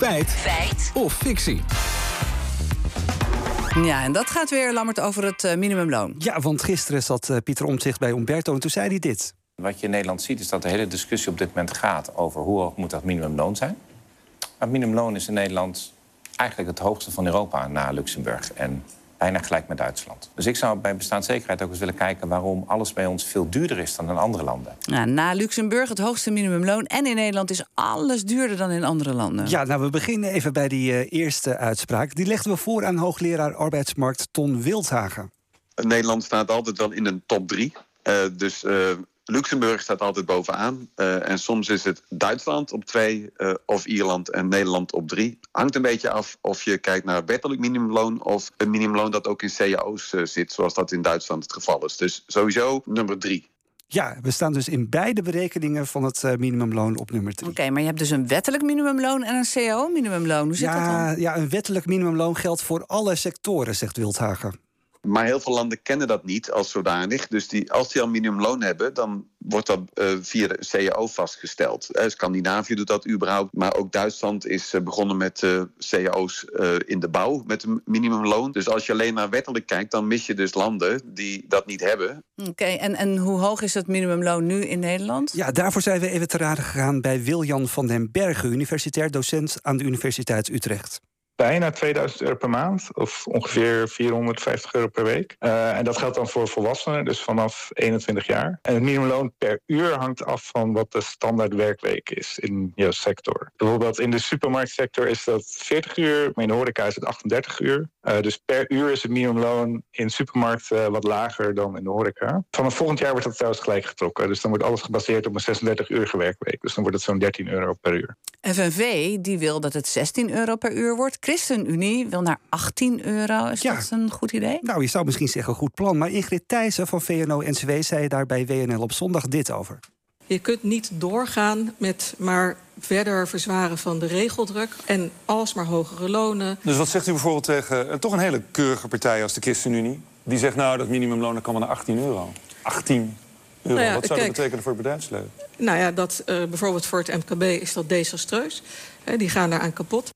Feit. Feit. Of fictie. Ja, en dat gaat weer, Lammert, over het uh, minimumloon. Ja, want gisteren zat uh, Pieter Omtzigt bij Umberto en toen zei hij dit. Wat je in Nederland ziet is dat de hele discussie op dit moment gaat... over hoe hoog moet dat minimumloon zijn. Het minimumloon is in Nederland eigenlijk het hoogste van Europa na Luxemburg. En bijna gelijk met Duitsland. Dus ik zou bij bestaanszekerheid ook eens willen kijken... waarom alles bij ons veel duurder is dan in andere landen. Ja, na Luxemburg het hoogste minimumloon. En in Nederland is alles duurder dan in andere landen. Ja, nou, we beginnen even bij die uh, eerste uitspraak. Die legden we voor aan hoogleraar arbeidsmarkt Ton Wildhagen. Nederland staat altijd wel in een top drie. Uh, dus uh, Luxemburg staat altijd bovenaan. Uh, en soms is het Duitsland op twee uh, of Ierland en Nederland op drie. Hangt een beetje af of je kijkt naar wettelijk minimumloon of een minimumloon dat ook in cao's uh, zit, zoals dat in Duitsland het geval is. Dus sowieso nummer drie. Ja, we staan dus in beide berekeningen van het minimumloon op nummer 3. Oké, okay, maar je hebt dus een wettelijk minimumloon en een cao-minimumloon. Hoe zit ja, dat dan? Ja, een wettelijk minimumloon geldt voor alle sectoren, zegt Wildhagen. Maar heel veel landen kennen dat niet als zodanig. Dus die, als die al minimumloon hebben, dan wordt dat uh, via de CAO vastgesteld. Uh, Scandinavië doet dat überhaupt. Maar ook Duitsland is uh, begonnen met cao's in de bouw met een minimumloon. Dus als je alleen naar wettelijk kijkt, dan mis je dus landen die dat niet hebben. Oké, okay, en, en hoe hoog is dat minimumloon nu in Nederland? Ja, daarvoor zijn we even te raden gegaan bij Wiljan van den Bergen, universitair docent aan de Universiteit Utrecht bijna 2000 euro per maand, of ongeveer 450 euro per week. Uh, en dat geldt dan voor volwassenen, dus vanaf 21 jaar. En het minimumloon per uur hangt af van wat de standaard werkweek is in jouw sector. Bijvoorbeeld in de supermarktsector is dat 40 uur, maar in de horeca is het 38 uur. Uh, dus per uur is het minimumloon in supermarkten wat lager dan in de horeca. Vanaf volgend jaar wordt dat trouwens gelijk getrokken. Dus dan wordt alles gebaseerd op een 36 uur werkweek. Dus dan wordt het zo'n 13 euro per uur. FNV die wil dat het 16 euro per uur wordt. ChristenUnie wil naar 18 euro. Is ja. dat een goed idee? Nou, je zou misschien zeggen goed plan. Maar Ingrid Thijssen van VNO-NCW zei daar bij WNL op zondag dit over. Je kunt niet doorgaan met maar verder verzwaren van de regeldruk en alsmaar hogere lonen. Dus wat zegt u bijvoorbeeld tegen uh, toch een hele keurige partij als de ChristenUnie? Die zegt nou dat minimumloon kan wel naar 18 euro. 18 euro. Nou ja, wat zou kijk, dat betekenen voor het bedrijfsleven? Nou ja, dat, uh, bijvoorbeeld voor het MKB is dat desastreus. He, die gaan daaraan kapot.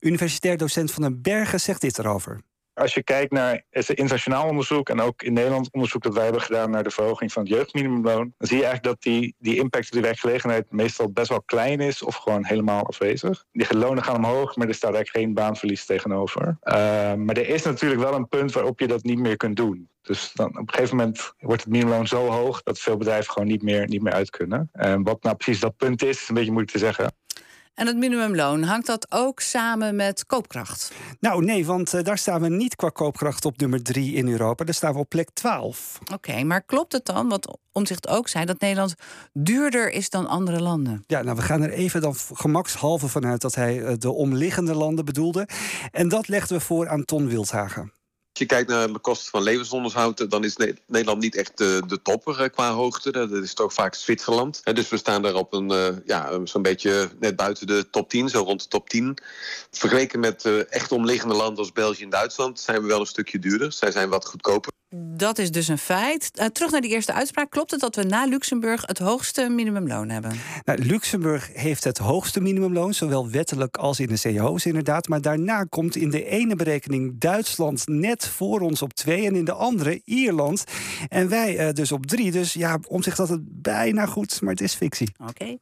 Universitair docent van den Bergen zegt dit erover. Als je kijkt naar het internationaal onderzoek en ook in Nederland onderzoek dat wij hebben gedaan naar de verhoging van het jeugdminimumloon, dan zie je eigenlijk dat die, die impact op de werkgelegenheid meestal best wel klein is of gewoon helemaal afwezig. Die lonen gaan omhoog, maar er staat eigenlijk geen baanverlies tegenover. Uh, maar er is natuurlijk wel een punt waarop je dat niet meer kunt doen. Dus dan op een gegeven moment wordt het minimumloon zo hoog dat veel bedrijven gewoon niet meer, niet meer uit kunnen. En wat nou precies dat punt is, is een beetje moeilijk te zeggen. En het minimumloon, hangt dat ook samen met koopkracht? Nou nee, want uh, daar staan we niet qua koopkracht op nummer 3 in Europa. Daar staan we op plek 12. Oké, okay, maar klopt het dan, wat Omzicht ook zei, dat Nederland duurder is dan andere landen? Ja, nou we gaan er even dan gemakshalve vanuit dat hij uh, de omliggende landen bedoelde. En dat legden we voor aan Ton Wildhagen. Als je kijkt naar de kosten van levensonderhoud, dan is Nederland niet echt de, de topper qua hoogte. Dat is toch vaak Zwitserland. Dus we staan daar op een, uh, ja, zo'n beetje net buiten de top 10, zo rond de top 10. Vergeleken met uh, echt omliggende landen als België en Duitsland zijn we wel een stukje duurder. Zij zijn wat goedkoper. Dat is dus een feit. Uh, terug naar die eerste uitspraak. Klopt het dat we na Luxemburg het hoogste minimumloon hebben? Nou, Luxemburg heeft het hoogste minimumloon, zowel wettelijk als in de cao's inderdaad. Maar daarna komt in de ene berekening Duitsland net voor ons op twee en in de andere Ierland. En wij uh, dus op drie. Dus ja, om zich dat het bijna goed, maar het is fictie. Oké. Okay.